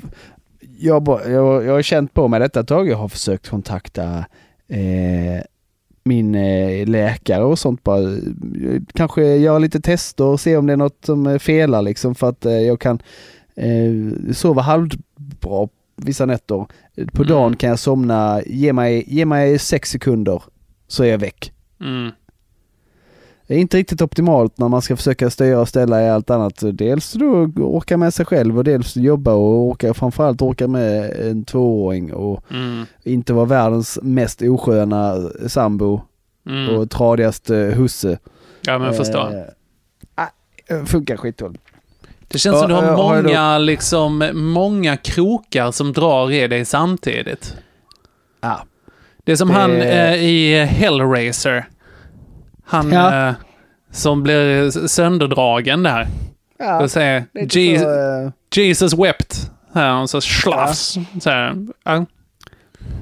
jag, bara- jag, jag har känt på mig detta ett tag. Jag har försökt kontakta eh, min eh, läkare och sånt. Bara, eh, kanske göra lite tester och se om det är något som eh, felar liksom för att eh, jag kan eh, sova halvbra vissa nätter. På Mm. dagen kan jag somna, ge mig, ge mig sex sekunder så är jag väck. Mm. Det är inte riktigt optimalt när man ska försöka styra och ställa i allt annat. Dels då orka med sig själv och dels jobba och orka, framförallt orka med en tvååring och Mm. inte vara världens mest osköna sambo Mm. och tradigaste husse. Ja, men jag förstår. Eh, ah, funkar skitdåligt. Det känns som du Ja, har jag har många, liksom, många krokar som drar i dig samtidigt. Ja. Det är som Det- han eh, i Hellraiser. Han Ja. eh, som blir sönderdragen där. Ja, och säger Je- så, eh, Jesus wept. Här, och så slafs. Så här, ja.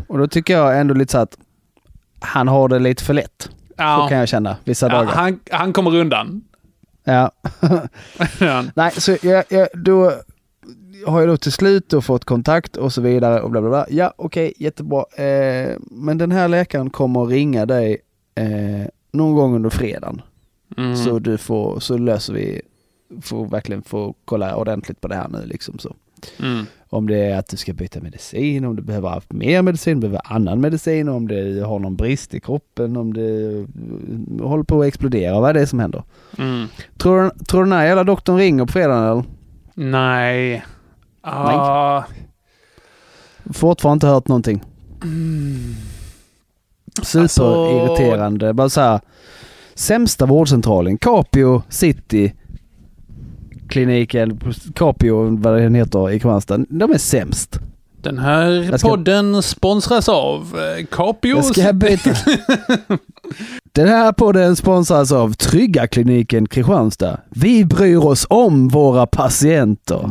och då tycker jag ändå lite så att han har det lite för lätt. Ja. Så kan jag känna vissa Ja, dagar. han, han kommer undan. Ja. Ja. Nej, så jag, jag, då har jag då till slut då fått kontakt och så vidare och bla bla bla. Ja, okej, jättebra. Eh, men den här läkaren kommer att ringa dig eh, någon gång under fredagen. Mm. Så du får, så löser vi, får verkligen få kolla ordentligt på det här nu liksom så. Mm. Om det är att du ska byta medicin, om du behöver mer medicin, behöver annan medicin, om du har någon brist i kroppen, om du eh, håller på att explodera, vad är det som händer? Mm. Tror tror du den här jävla doktorn ringer på fredagen eller? Nej. Ah. Fortfarande inte hört någonting. Superirriterande. Bara så här. Sämsta vårdcentralen, Capio City kliniken, Capio vad den heter i Kristianstad. De är sämst. Den här ska- podden sponsras av eh, Capio. Jag ska byta. Den här podden sponsras av Trygga kliniken Kristianstad. Vi bryr oss om våra patienter.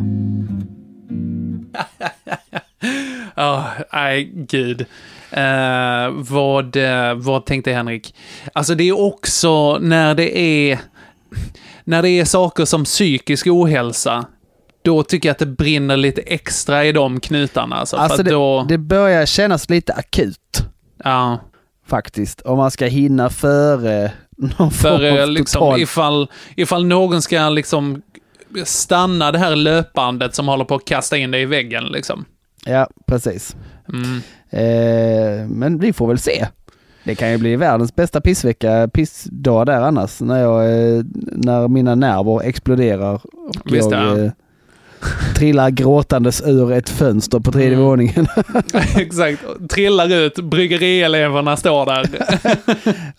Ja, nej, gud. Eh, vad, eh, vad tänkte Henrik? Alltså det är också när det är, när det är saker som psykisk ohälsa, då tycker jag att det brinner lite extra i de knutarna. Alltså, Alltså det, då, det börjar kännas lite akut. ja, Faktiskt. Om man ska hinna före någon för form av liksom, total... ifall, ifall någon ska liksom stanna det här löpbandet som håller på att kasta in dig i väggen liksom. Ja, precis. Mm. Eh, men vi får väl se. Det kan ju bli världens bästa pissvecka, pissdag där annars. När, jag, eh, när mina nerver exploderar och Visst, jag ja. Trillar gråtandes ur ett fönster på tredje Mm. våningen. Exakt. Trillar ut, bryggerieleverna står där.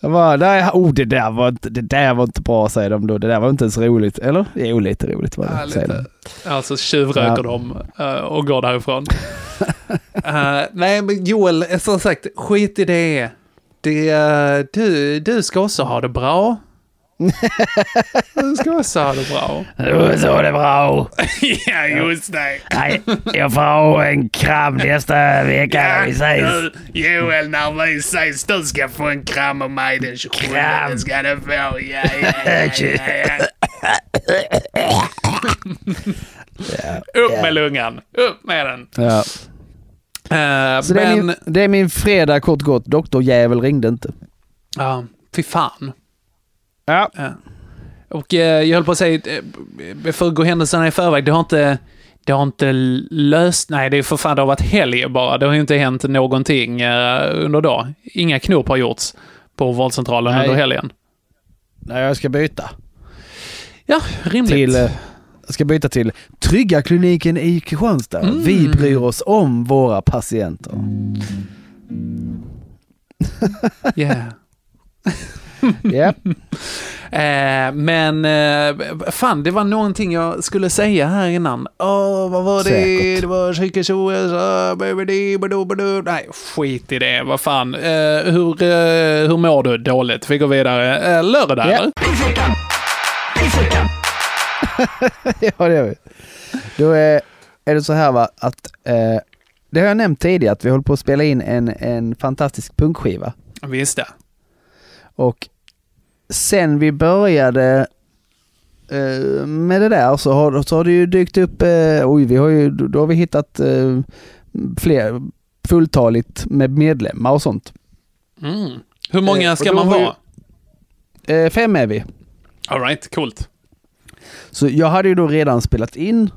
Jag bara, nej, oh, det, där var inte, det där var inte bra säger de då. Det där var inte ens roligt. Eller? Jo, lite roligt var det. Ja, lite. Alltså tjuvröker Ja. de eh, och går därifrån. Eh, nej, men Joel, som sagt, skit i det. det eh, du, du ska också ha det bra. Du ska det bra. Du det bra. ja, just det. Nej, jag får ha en kram nästa vecka när vi ses. Joel, när vi ses, du ska få en kram av mig den 27. Kram. Det ska du få. Ja, ja, ja, ja, ja. Upp med lungan. Upp med den. Ja. Eh, Så det, är men, min, det är min fredag kort gott. Doktorjävel ringde inte. ja, fy fan. Ja. Och eh, jag höll på att säga, eh, för att gå händelserna i förväg, det har inte, det har inte löst, nej det är för fan, det har varit helg bara. Det har ju inte hänt någonting eh, under dag. Inga knop har gjorts på vårdcentralen Nej. under helgen. Nej, jag ska byta. Ja, rimligt. Till eh, Jag ska byta till Trygga kliniken i Kristianstad. Mm. Vi bryr oss om våra patienter. Yeah. Ja. Eh, men eh, fan, det var någonting jag skulle säga här innan. Åh, vad var det? Säkert. Det var Chickashoes, Nej, skit i det. Vad fan. Eh, hur, eh, hur mår du? Dåligt. Vi går vidare. Eh, lördag, Ja. eller? ja, det gör vi. Då är, är det så här va, att eh, det har jag nämnt tidigare att vi håller på att spela in en, en fantastisk punkskiva. Visst det. Och sen vi började eh, med det där så har, så har det ju dykt upp, eh, oj vi har ju, då har vi hittat eh, fler, fulltaligt med medlemmar och sånt. Mm. Hur många ska man vara? Eh, fem är vi. All right, coolt. Så jag hade ju då redan spelat in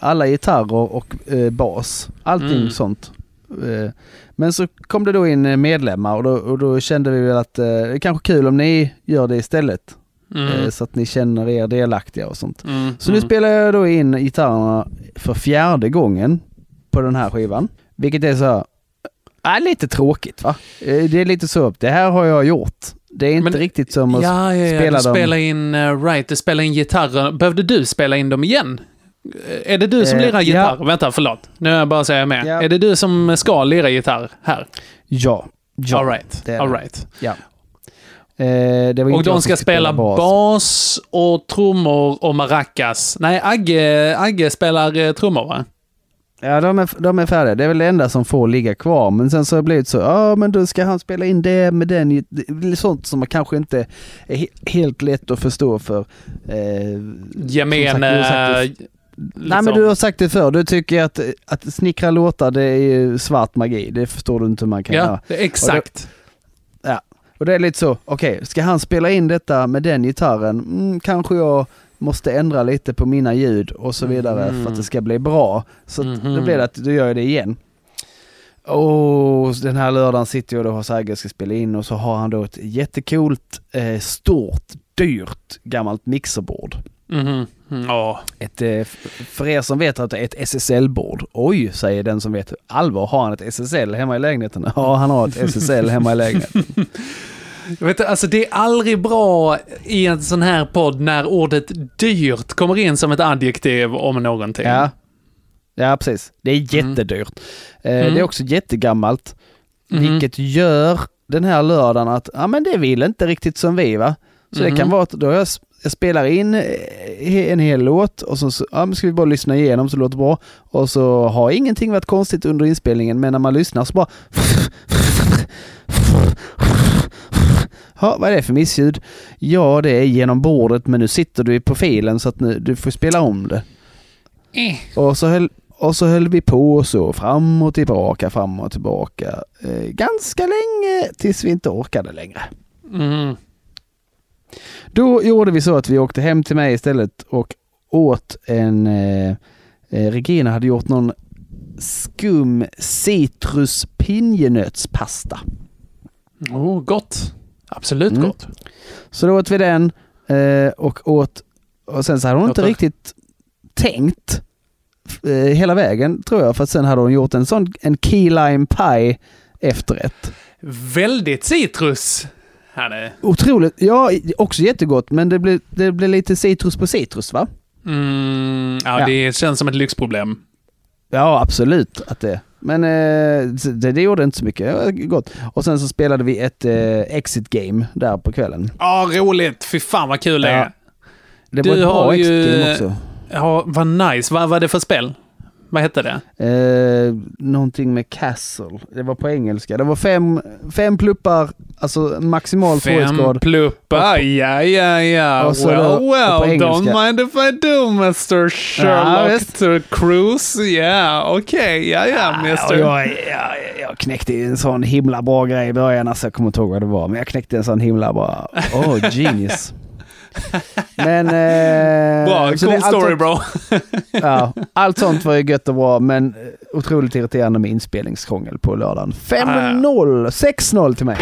alla gitarrer och bas. Allting Mm. sånt. Men så kom det då in eh, medlemmar och då, och då kände vi väl att eh, det är kanske kul om ni gör det istället. Mm. Eh, så att ni känner er delaktiga och sånt. Mm. Så nu mm. spelar jag då in gitarrerna för fjärde gången på den här skivan. Vilket är så här, äh, lite tråkigt va? Eh, Det är lite så, det här har jag gjort. Det är inte Men- riktigt som att Ja, ja, ja. spela dem. spelar in, right, du spelar in gitarrer. Behövde du spela in dem igen? Är det du som Eh, lirar gitarr? ja. Vänta, förlåt. Nu är jag bara säga med. Ja. Är det du som ska lira gitarr här? Ja. ja All right. det All right. Ja. Eh, Och de ska spela bas. och trummor och maracas. Nej, Agge, Agge spelar eh, trummor va? Ja, de är, de är färdiga. Det är väl det enda som får ligga kvar. Men sen så har det blivit så, ja men då ska han spela in det med den. Sånt som man kanske inte är he- helt lätt att förstå för eh, Gemene... sagt Nej men du har sagt det förr, du tycker att, att snickra låtar det är ju svart magi. Det förstår du inte hur man kan Ja, göra. är exakt. Ja, och det är lite så, okej, ska han spela in detta med den gitarren? Mm, kanske jag måste ändra lite på mina ljud och så vidare Mhm. för att det ska bli bra. Så att Mhm. då blir det att du gör det igen. Och den här lördagen sitter jag då hos Agge och ska spela in och så har han då ett jättekult, eh, stort, dyrt gammalt mixerbord. Mm, Ja. Ett, eh, för er som vet att det är ett SSL-bord. Oj, säger den som vet. Allvar, har han ett SSL hemma i lägenheten? Ja, han har ett SSL hemma i lägenheten. Jag vet, alltså det är aldrig bra i en sån här podd när ordet dyrt kommer in som ett adjektiv om någonting. Ja, ja precis. Det är jättedyrt. Eh, Mm. Det är också jättegammalt. Mhm. Vilket gör den här lördagen att, ja men det vill inte riktigt som vi va. Så det Mhm. kan vara att då jag, s- jag spelar in eh, en hel låt och så, ja, ska vi bara lyssna igenom så det låter bra. Och så har ingenting varit konstigt under inspelningen men när man lyssnar så bara Ja, vad är det för missljud? Ja, det är genom bordet men nu sitter du i profilen så att nu, du får spela om det. Eh. Och så höll, och så höll vi på så fram och tillbaka, fram och tillbaka. Eh, ganska länge tills vi inte orkade längre. Mhm. Då gjorde vi så att vi åkte hem till mig istället och åt en... Eh, eh, Regina hade gjort någon skum citrus pinjenötspasta. Oh, gott. Absolut Mm. gott. Så då åt vi den eh, och åt... Och sen så hade hon inte Låter- riktigt tänkt eh, hela vägen tror jag. För att sen hade hon gjort en sån en key lime pie efterrätt. Väldigt citrus. Här är. Otroligt, ja också jättegott men det blir, det blir lite citrus på citrus va? Mm, ja, Ja. det känns som ett lyxproblem. Ja absolut att det Men eh, det, det gjorde inte så mycket, det var gott. Och sen så spelade vi ett eh, exit game där på kvällen. Ja, roligt. Fy fan vad kul det Ja. är. Det Du var ett bra exit game också. Ja, vad nice. Vad var det för spel? Vad hette det? Eh, någonting med castle. Det var på engelska. Det var fem, fem pluppar, alltså maximal Fem svårighetsgrad. pluppar. Ja, ja, ja. Well, då- well. Don't mind if I do, Mr. Sherlock to Cruise. Ja, okej. Ja, ja, Mr. jag, jag, jag knäckte en sån himla bra grej i början. Alltså, jag kommer inte ihåg vad det var, men jag knäckte en sån himla bra... Oh, genius. Men... Eh, Bra, så cool story sånt- bro. ja, allt sånt var ju gött och bra, men eh, otroligt irriterande med inspelningskrångel på lördagen. 5-0, 6-0 till mig.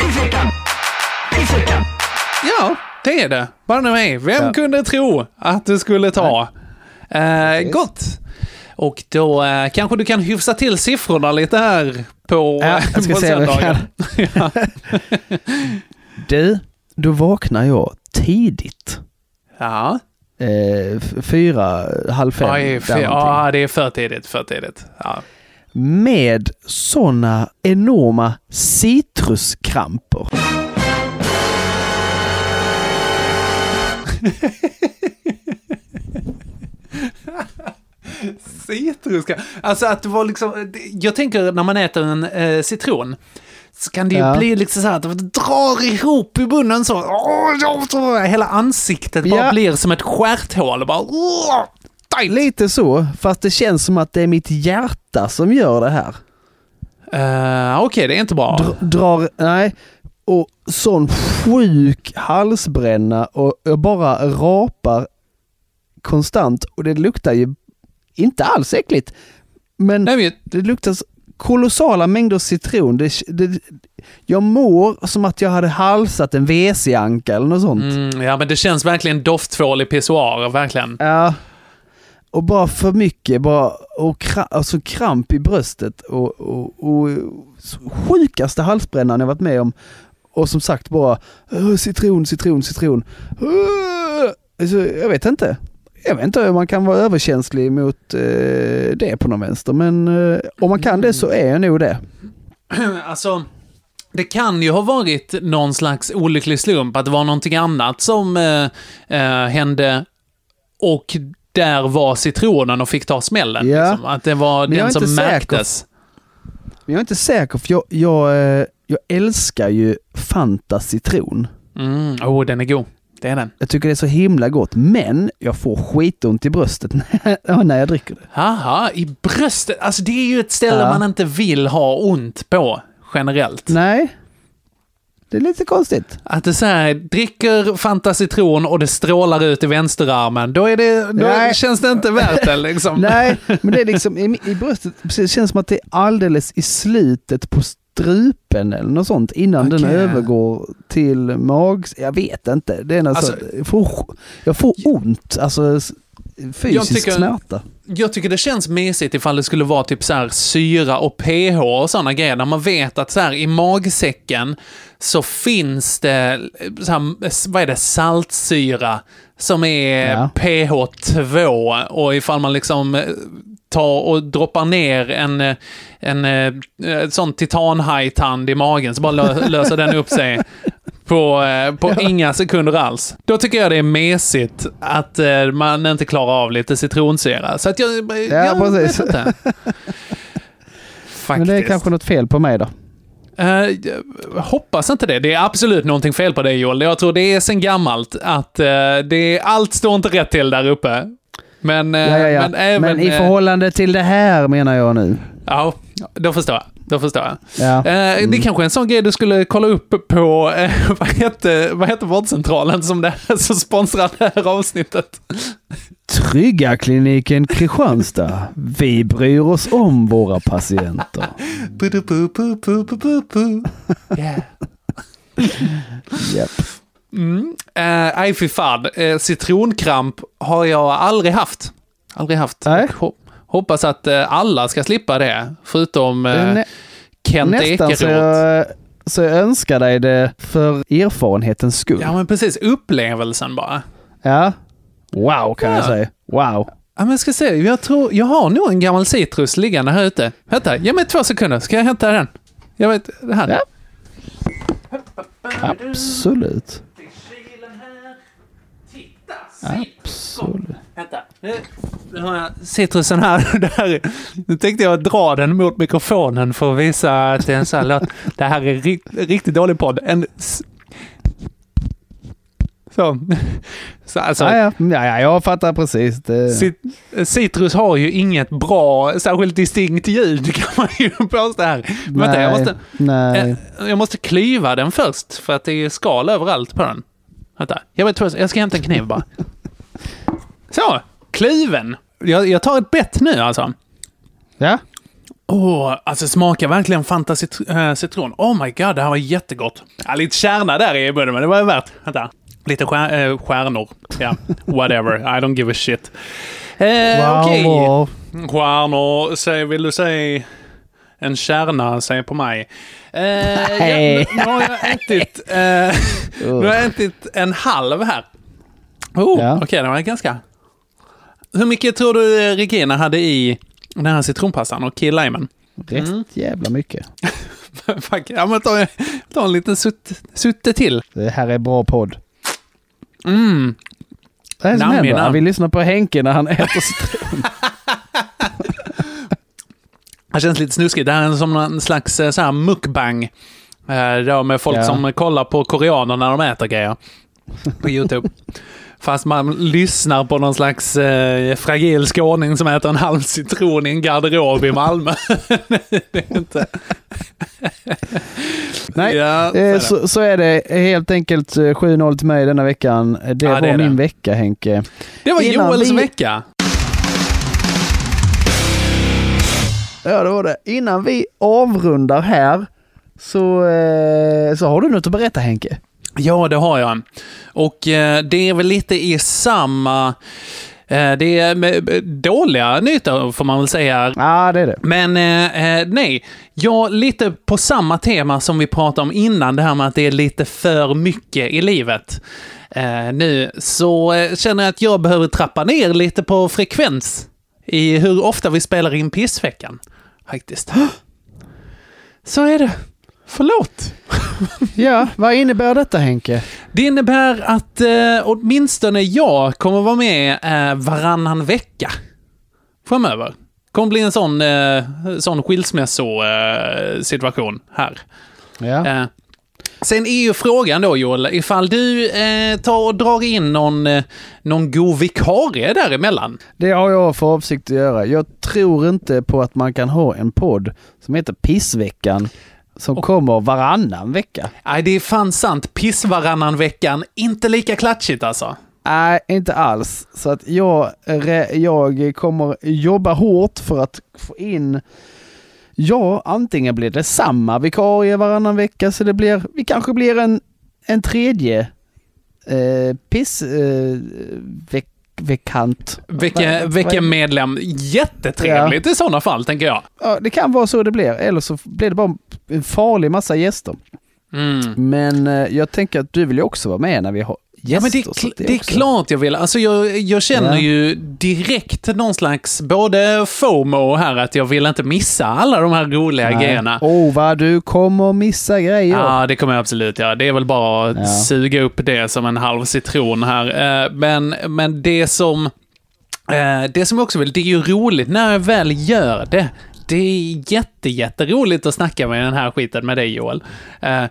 Ja, det är det. Nu är. Vem Ja. kunde tro att det skulle ta Eh, gott! Och då eh, kanske du kan hyfsa till siffrorna lite här på, Ja, jag ska på se söndagen. ja. Du, då vaknar jag tidigt. Ja. Eh, fyra, halv fem. För, någonting. ja, det är för tidigt, för tidigt. Ja. Med såna enorma citruskramper. Citruska. Alltså att det var liksom, jag tänker när man äter en eh, citron, så kan det ju Ja. bli liksom så här att det drar ihop i munnen så. Hela ansiktet bara Ja. blir som ett stjärthål. Bara, tight. Lite så, fast det känns som att det är mitt hjärta som gör det här. Eh, Okej, det är inte bra. Dr- drar, nej. Och sån sjuk halsbränna och jag bara rapar konstant och det luktar ju inte alls äckligt. Men Nej, men, det luktar kolossala mängder citron. Det, det, jag mår som att jag hade halsat en WC-anka eller något sånt. mm, ja, men det känns verkligen dofttvål i pissoar, verkligen. Ja. Och bara för mycket, bara och kra, alltså kramp i bröstet och, och, och sjukaste halsbrännan jag varit med om. Och som sagt bara "Åh, citron, citron, citron. Alltså, jag vet inte. Jag vet inte om man kan vara överkänslig mot eh, det på någon vänster, men eh, om man kan det så är jag nog det. alltså, det kan ju ha varit någon slags olycklig slump, att det var någonting annat som eh, eh, hände och där var citronen och fick ta smällen. Ja. Liksom. Att det var Men den som säker. märktes. Men jag är inte säker, för jag, jag, eh, jag älskar ju Fanta citron. Mm, oh, den är god. Det är den. Jag tycker det är så himla gott, men jag får skitont i bröstet när- jag dricker det. Haha, i bröstet. Alltså det är ju ett ställe Ja. man inte vill ha ont på, generellt. Nej, det är lite konstigt. Att det så här, dricker Fanta citron och det strålar ut i vänsterarmen, då, är det, då Nej. känns det inte värt det liksom. Nej, men det är liksom i, i bröstet, det känns som att det är alldeles i slutet på strupen eller något sånt innan den Okej. övergår till mag... Jag vet inte. Det är något Alltså- så, jag, får, jag får ont, alltså fysisk tycker- smärta. Jag tycker det känns mesigt ifall det skulle vara typ så här syra och pH och sådana grejer, när man vet att så här i magsäcken så finns det, så här, vad är det, saltsyra som är Ja. pH 2 och ifall man liksom eh, tar och droppar ner en, eh, en, eh, en sån titanhajtand i magen så bara lö, löser den upp sig på, eh, på inga sekunder alls. Då tycker jag det är mesigt att eh, man inte klarar av lite citronsyra. Så att jag, jag precis. vet inte. Men det är kanske något fel på mig då. Jag hoppas inte det. Det är absolut någonting fel på dig Joel. Jag tror det är sen gammalt att eh, det, allt står inte rätt till där uppe. Men, eh, Ja, ja, ja. men Men, även... i eh, förhållande till det här menar jag nu. Ja, då förstår jag. Då förstår jag. Ja. Eh, Mm. Det är kanske är en sån grej du skulle kolla upp på, eh, vad heter, vad heter vårdcentralen som, det, som sponsrar det här avsnittet? Trygga kliniken Kristianstad. Vi bryr oss om våra patienter. Yeah. Japp. Mm. Eh, Nej, fy fan. Eh, citronkramp har jag aldrig haft. Aldrig haft. Nej. Ho- hoppas att eh, alla ska slippa det, förutom Det eh, nä- Kent Nästan så Ekeroth. jag, så jag önskar dig det för erfarenhetens skull. Ja, men precis. Upplevelsen bara. Ja. Wow kan jag Ja. säga. Wow. Ja, men jag ska se. Jag tror, jag har nog en gammal citrus liggande här ute. Vänta, ge mig två sekunder. Ska jag hämta den? Jag vet, det här. Ja. Absolut. Absolut. Vänta. Nu, nu har jag citrusen här. Där. Nu tänkte jag dra den mot mikrofonen för att visa att det är en sån här låt. Det här är rikt, riktigt dålig podd. En... Så. Så alltså, Ja, ja. ja, ja, jag fattar precis. Det. Cit- Citrus har ju inget bra, särskilt distinkt ljud kan man ju påstå här. Vänta, jag måste, Nej. eh, jag måste klyva den först för att det är skal överallt på den. Vänta, jag, vet, jag ska hämta en kniv bara. Så, klyven. Jag, jag tar ett bett nu alltså. Ja. Åh, alltså smakar verkligen Fanta cit- äh, citron. Oh my god, det här var jättegott. Ja, lite kärna där i munnen, men det var ju värt. Vänta. Lite stjär, äh, stjärnor. Ja, whatever. I don't give a shit. Eh, Okej. Wow. Stjärnor, säg, vill du säga en kärna, säg på mig. Eh, Nej. ja, nu, nu har jag ätit, eh, nu har jag ätit en halv här. Oh, Ja. Okej, det var ganska... Hur mycket tror du Regina hade i den här citronpastan och key limen? Rätt jävla mycket. Fuck, ja, men ta, ta en liten sutt, sutte till. Det här är bra podd. Mm. Det här som händer, namn. vi lyssnar på Henke när han äter citron. Det känns lite snuskigt. Det här är som en slags eh, så här mukbang. Eh, då med folk Ja. som kollar på koreaner när de äter grejer. På YouTube. Fast man lyssnar på någon slags eh, fragil skåning som äter en halv citron i en garderob i Malmö. det är inte... Nej, Ja, så är eh, det. så, så är det helt enkelt eh, 7-0 till mig denna veckan. Det Ja, var det min det. vecka Henke. Det var Innan Joels vi- vecka. Ja, det var det. Innan vi avrundar här så, eh, så har du något att berätta Henke. Ja, det har jag. Och eh, det är väl lite i samma... Eh, det är med, eh, dåliga nyheter får man väl säga. Ja, det är det. Men eh, eh, nej, jag lite på samma tema som vi pratade om innan, det här med att det är lite för mycket i livet. Eh, nu så känner jag att jag behöver trappa ner lite på frekvens i hur ofta vi spelar in pissveckan. Faktiskt. Så är det. Förlåt. Ja, vad innebär detta Henke? Det innebär att eh, åtminstone jag kommer vara med eh, varannan vecka framöver. kommer bli en sån, eh, sån skilsmässosituation här. Ja. Eh, sen är ju frågan då Joel, ifall du eh, tar och drar in någon, eh, någon god vikarie däremellan. Det har jag för avsikt att göra. Jag tror inte på att man kan ha en podd som heter Pissveckan som kommer varannan vecka. Nej, det är fan sant. Piss varannan veckan, inte lika klatschigt alltså. Nej, inte alls. Så att jag, jag kommer jobba hårt för att få in Ja, antingen blir det samma vikarie varannan vecka så det blir, vi kanske blir en, en tredje eh, piss eh, veck, veckant. Vilken, vilken medlem. Jättetrevligt i sådana fall, tänker jag. Ja, det kan vara så det blir. Eller så blir det bara en farlig massa gäster. Mm. Men eh, jag tänker att du vill ju också vara med när vi gäster. Ja, men det är, att det är klart jag vill. Alltså jag, jag känner Ja. ju direkt någon slags både FOMO här, att jag vill inte missa alla de här roliga Nej. grejerna. Åh, vad du kommer missa grejer. Ja, det kommer jag absolut göra. Det är väl bara att Ja. suga upp det som en halv citron här. Eh, Men, men det som... eh, Det som jag också vill, det är ju roligt när jag väl gör det. Det är jätte, jätteroligt att snacka med den här skiten med dig Joel. Eh, Nej,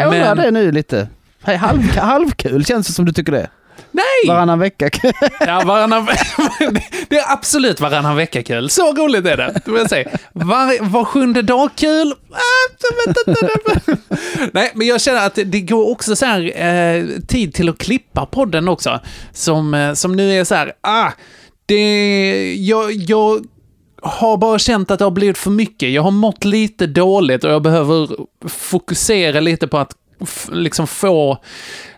jag undrar men- det nu lite. Hej, Halv, halvkul känns det som du tycker det. Nej! Varannan vecka. Ja, varannan, det är absolut varannan vecka kul. Så roligt är det. Det vill säga. Var, var sjunde dag kul? Nej, men jag känner att det går också så här eh, tid till att klippa podden också. Som, eh, som nu är så här, ah, det, jag, jag har bara känt att det har blivit för mycket. Jag har mått lite dåligt och jag behöver fokusera lite på att liksom få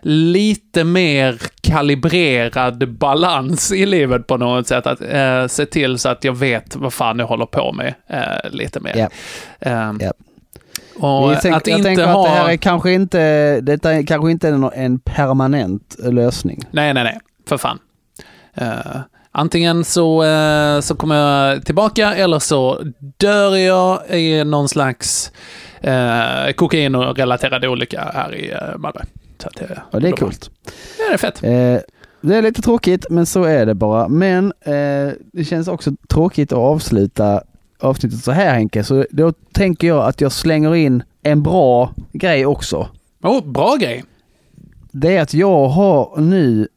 lite mer kalibrerad balans i livet på något sätt. Att eh, se till så att jag vet vad fan jag håller på med eh, lite mer. Ja. Ehm, Ja. Och jag tänk, att jag inte tänker ha... att det här är kanske inte, detta är kanske inte en, en permanent lösning. Nej, nej, nej. För fan. Eh, antingen så, eh, så kommer jag tillbaka eller så dör jag i någon slags uh, kokainrelaterad olycka här i uh, Malmö. Så att, eh, Och det är coolt. Ja, det är fett. Eh, det är lite tråkigt, men så är det bara. Men eh, det känns också tråkigt att avsluta avsnittet så här Henke. Så då tänker jag att jag slänger in en bra grej också. Oh, bra grej. Det är att jag har nu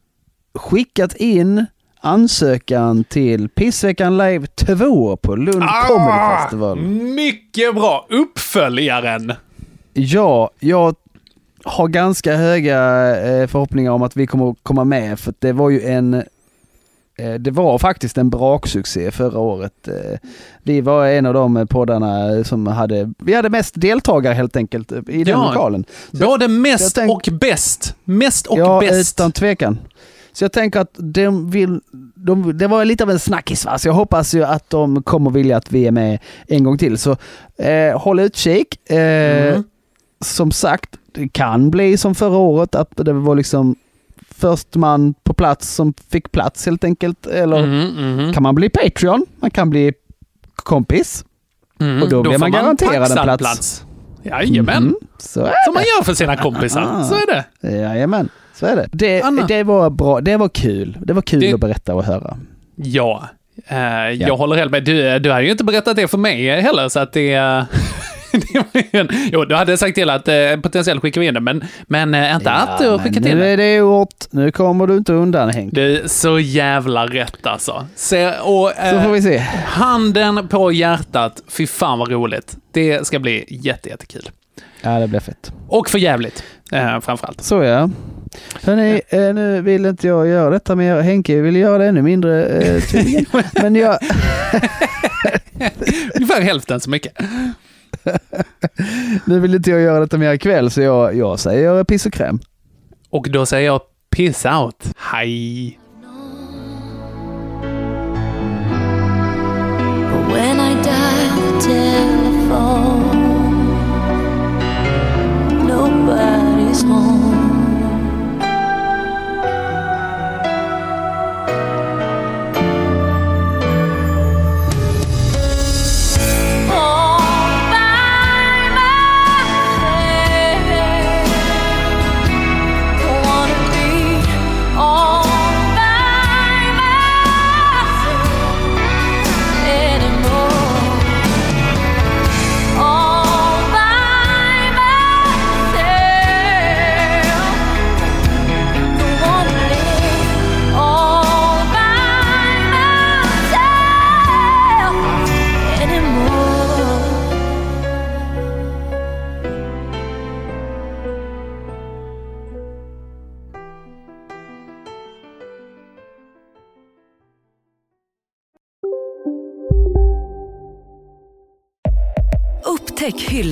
skickat in ansökan till Pissveckan Live 2 på Lund Comedy Festival. Mycket bra. Uppföljaren. Ja, jag har ganska höga eh, förhoppningar om att vi kommer att komma med för det var ju en eh, det var faktiskt en braksuccé förra året. Eh, Vi var en av de poddarna som hade, vi hade mest deltagare helt enkelt i den Ja, lokalen. Så Både mest och bäst. Mest och ja, bäst. utan tvekan. Så jag tänker att de vill, de, det var lite av en snackis va? Så jag hoppas ju att de kommer vilja att vi är med en gång till. Så eh, håll utkik. Eh, Mm. Som sagt, det kan bli som förra året att det var liksom först man på plats som fick plats helt enkelt. Eller Mm, mhm. kan man bli Patreon, man kan bli kompis. Mm, Och då blir får man garanterad en plats. plats. Jajamän. Mhm, så är Som man det. gör för sina kompisar. Ah. Så är det. Jajamän, så är det. Det, det var bra, det var kul. Det var kul Det- att berätta och höra. Ja. Eh, Jag håller helt med. Du, du hade ju inte berättat det för mig heller, så att det... ju en, jo, du hade sagt till att eh, potentiellt skicka in det, men, men eh, inte att du men skicka till nu det. är det gjort. Nu kommer du inte undan Henk. Du, så jävla rätt alltså. Se, och, eh, Så får vi se. Handen på hjärtat, fy fan vad roligt. Det ska bli jätte, jättekul. Ja, det blir fett. Och för jävligt eh, framförallt. Så ja. Hörni, eh, nu vill inte jag göra detta mer. Henke vill göra det ännu mindre eh, tydligen. Men jag... Ungefär hälften så mycket. nu vill inte jag göra detta mer ikväll så jag, jag säger piss och kräm. Och då säger jag piss out. Hej. When I dial the telephone, nobody's home.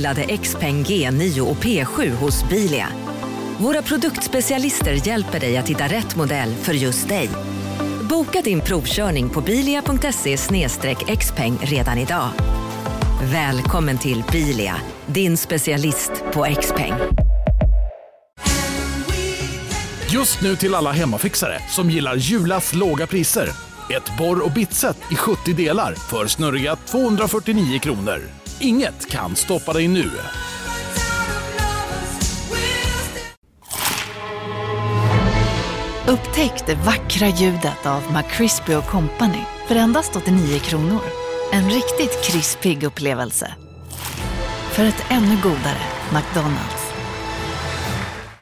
Upptäck hyllade XPeng G9 och P7 hos Bilia. Våra produktspecialister hjälper dig att hitta rätt modell för just dig. Boka din provkörning på bilia.se xpeng redan idag. Välkommen till Bilia, din specialist på XPeng. Just nu till alla hemmafixare som gillar Julas låga priser. Ett borr och bitset i 70 delar för snurriga 249 kronor. Inget kan stoppa dig nu. Upptäck det vackra ljudet av McCrispy Company för endast 89 kronor. En riktigt krispig upplevelse. För ett ännu godare McDonalds.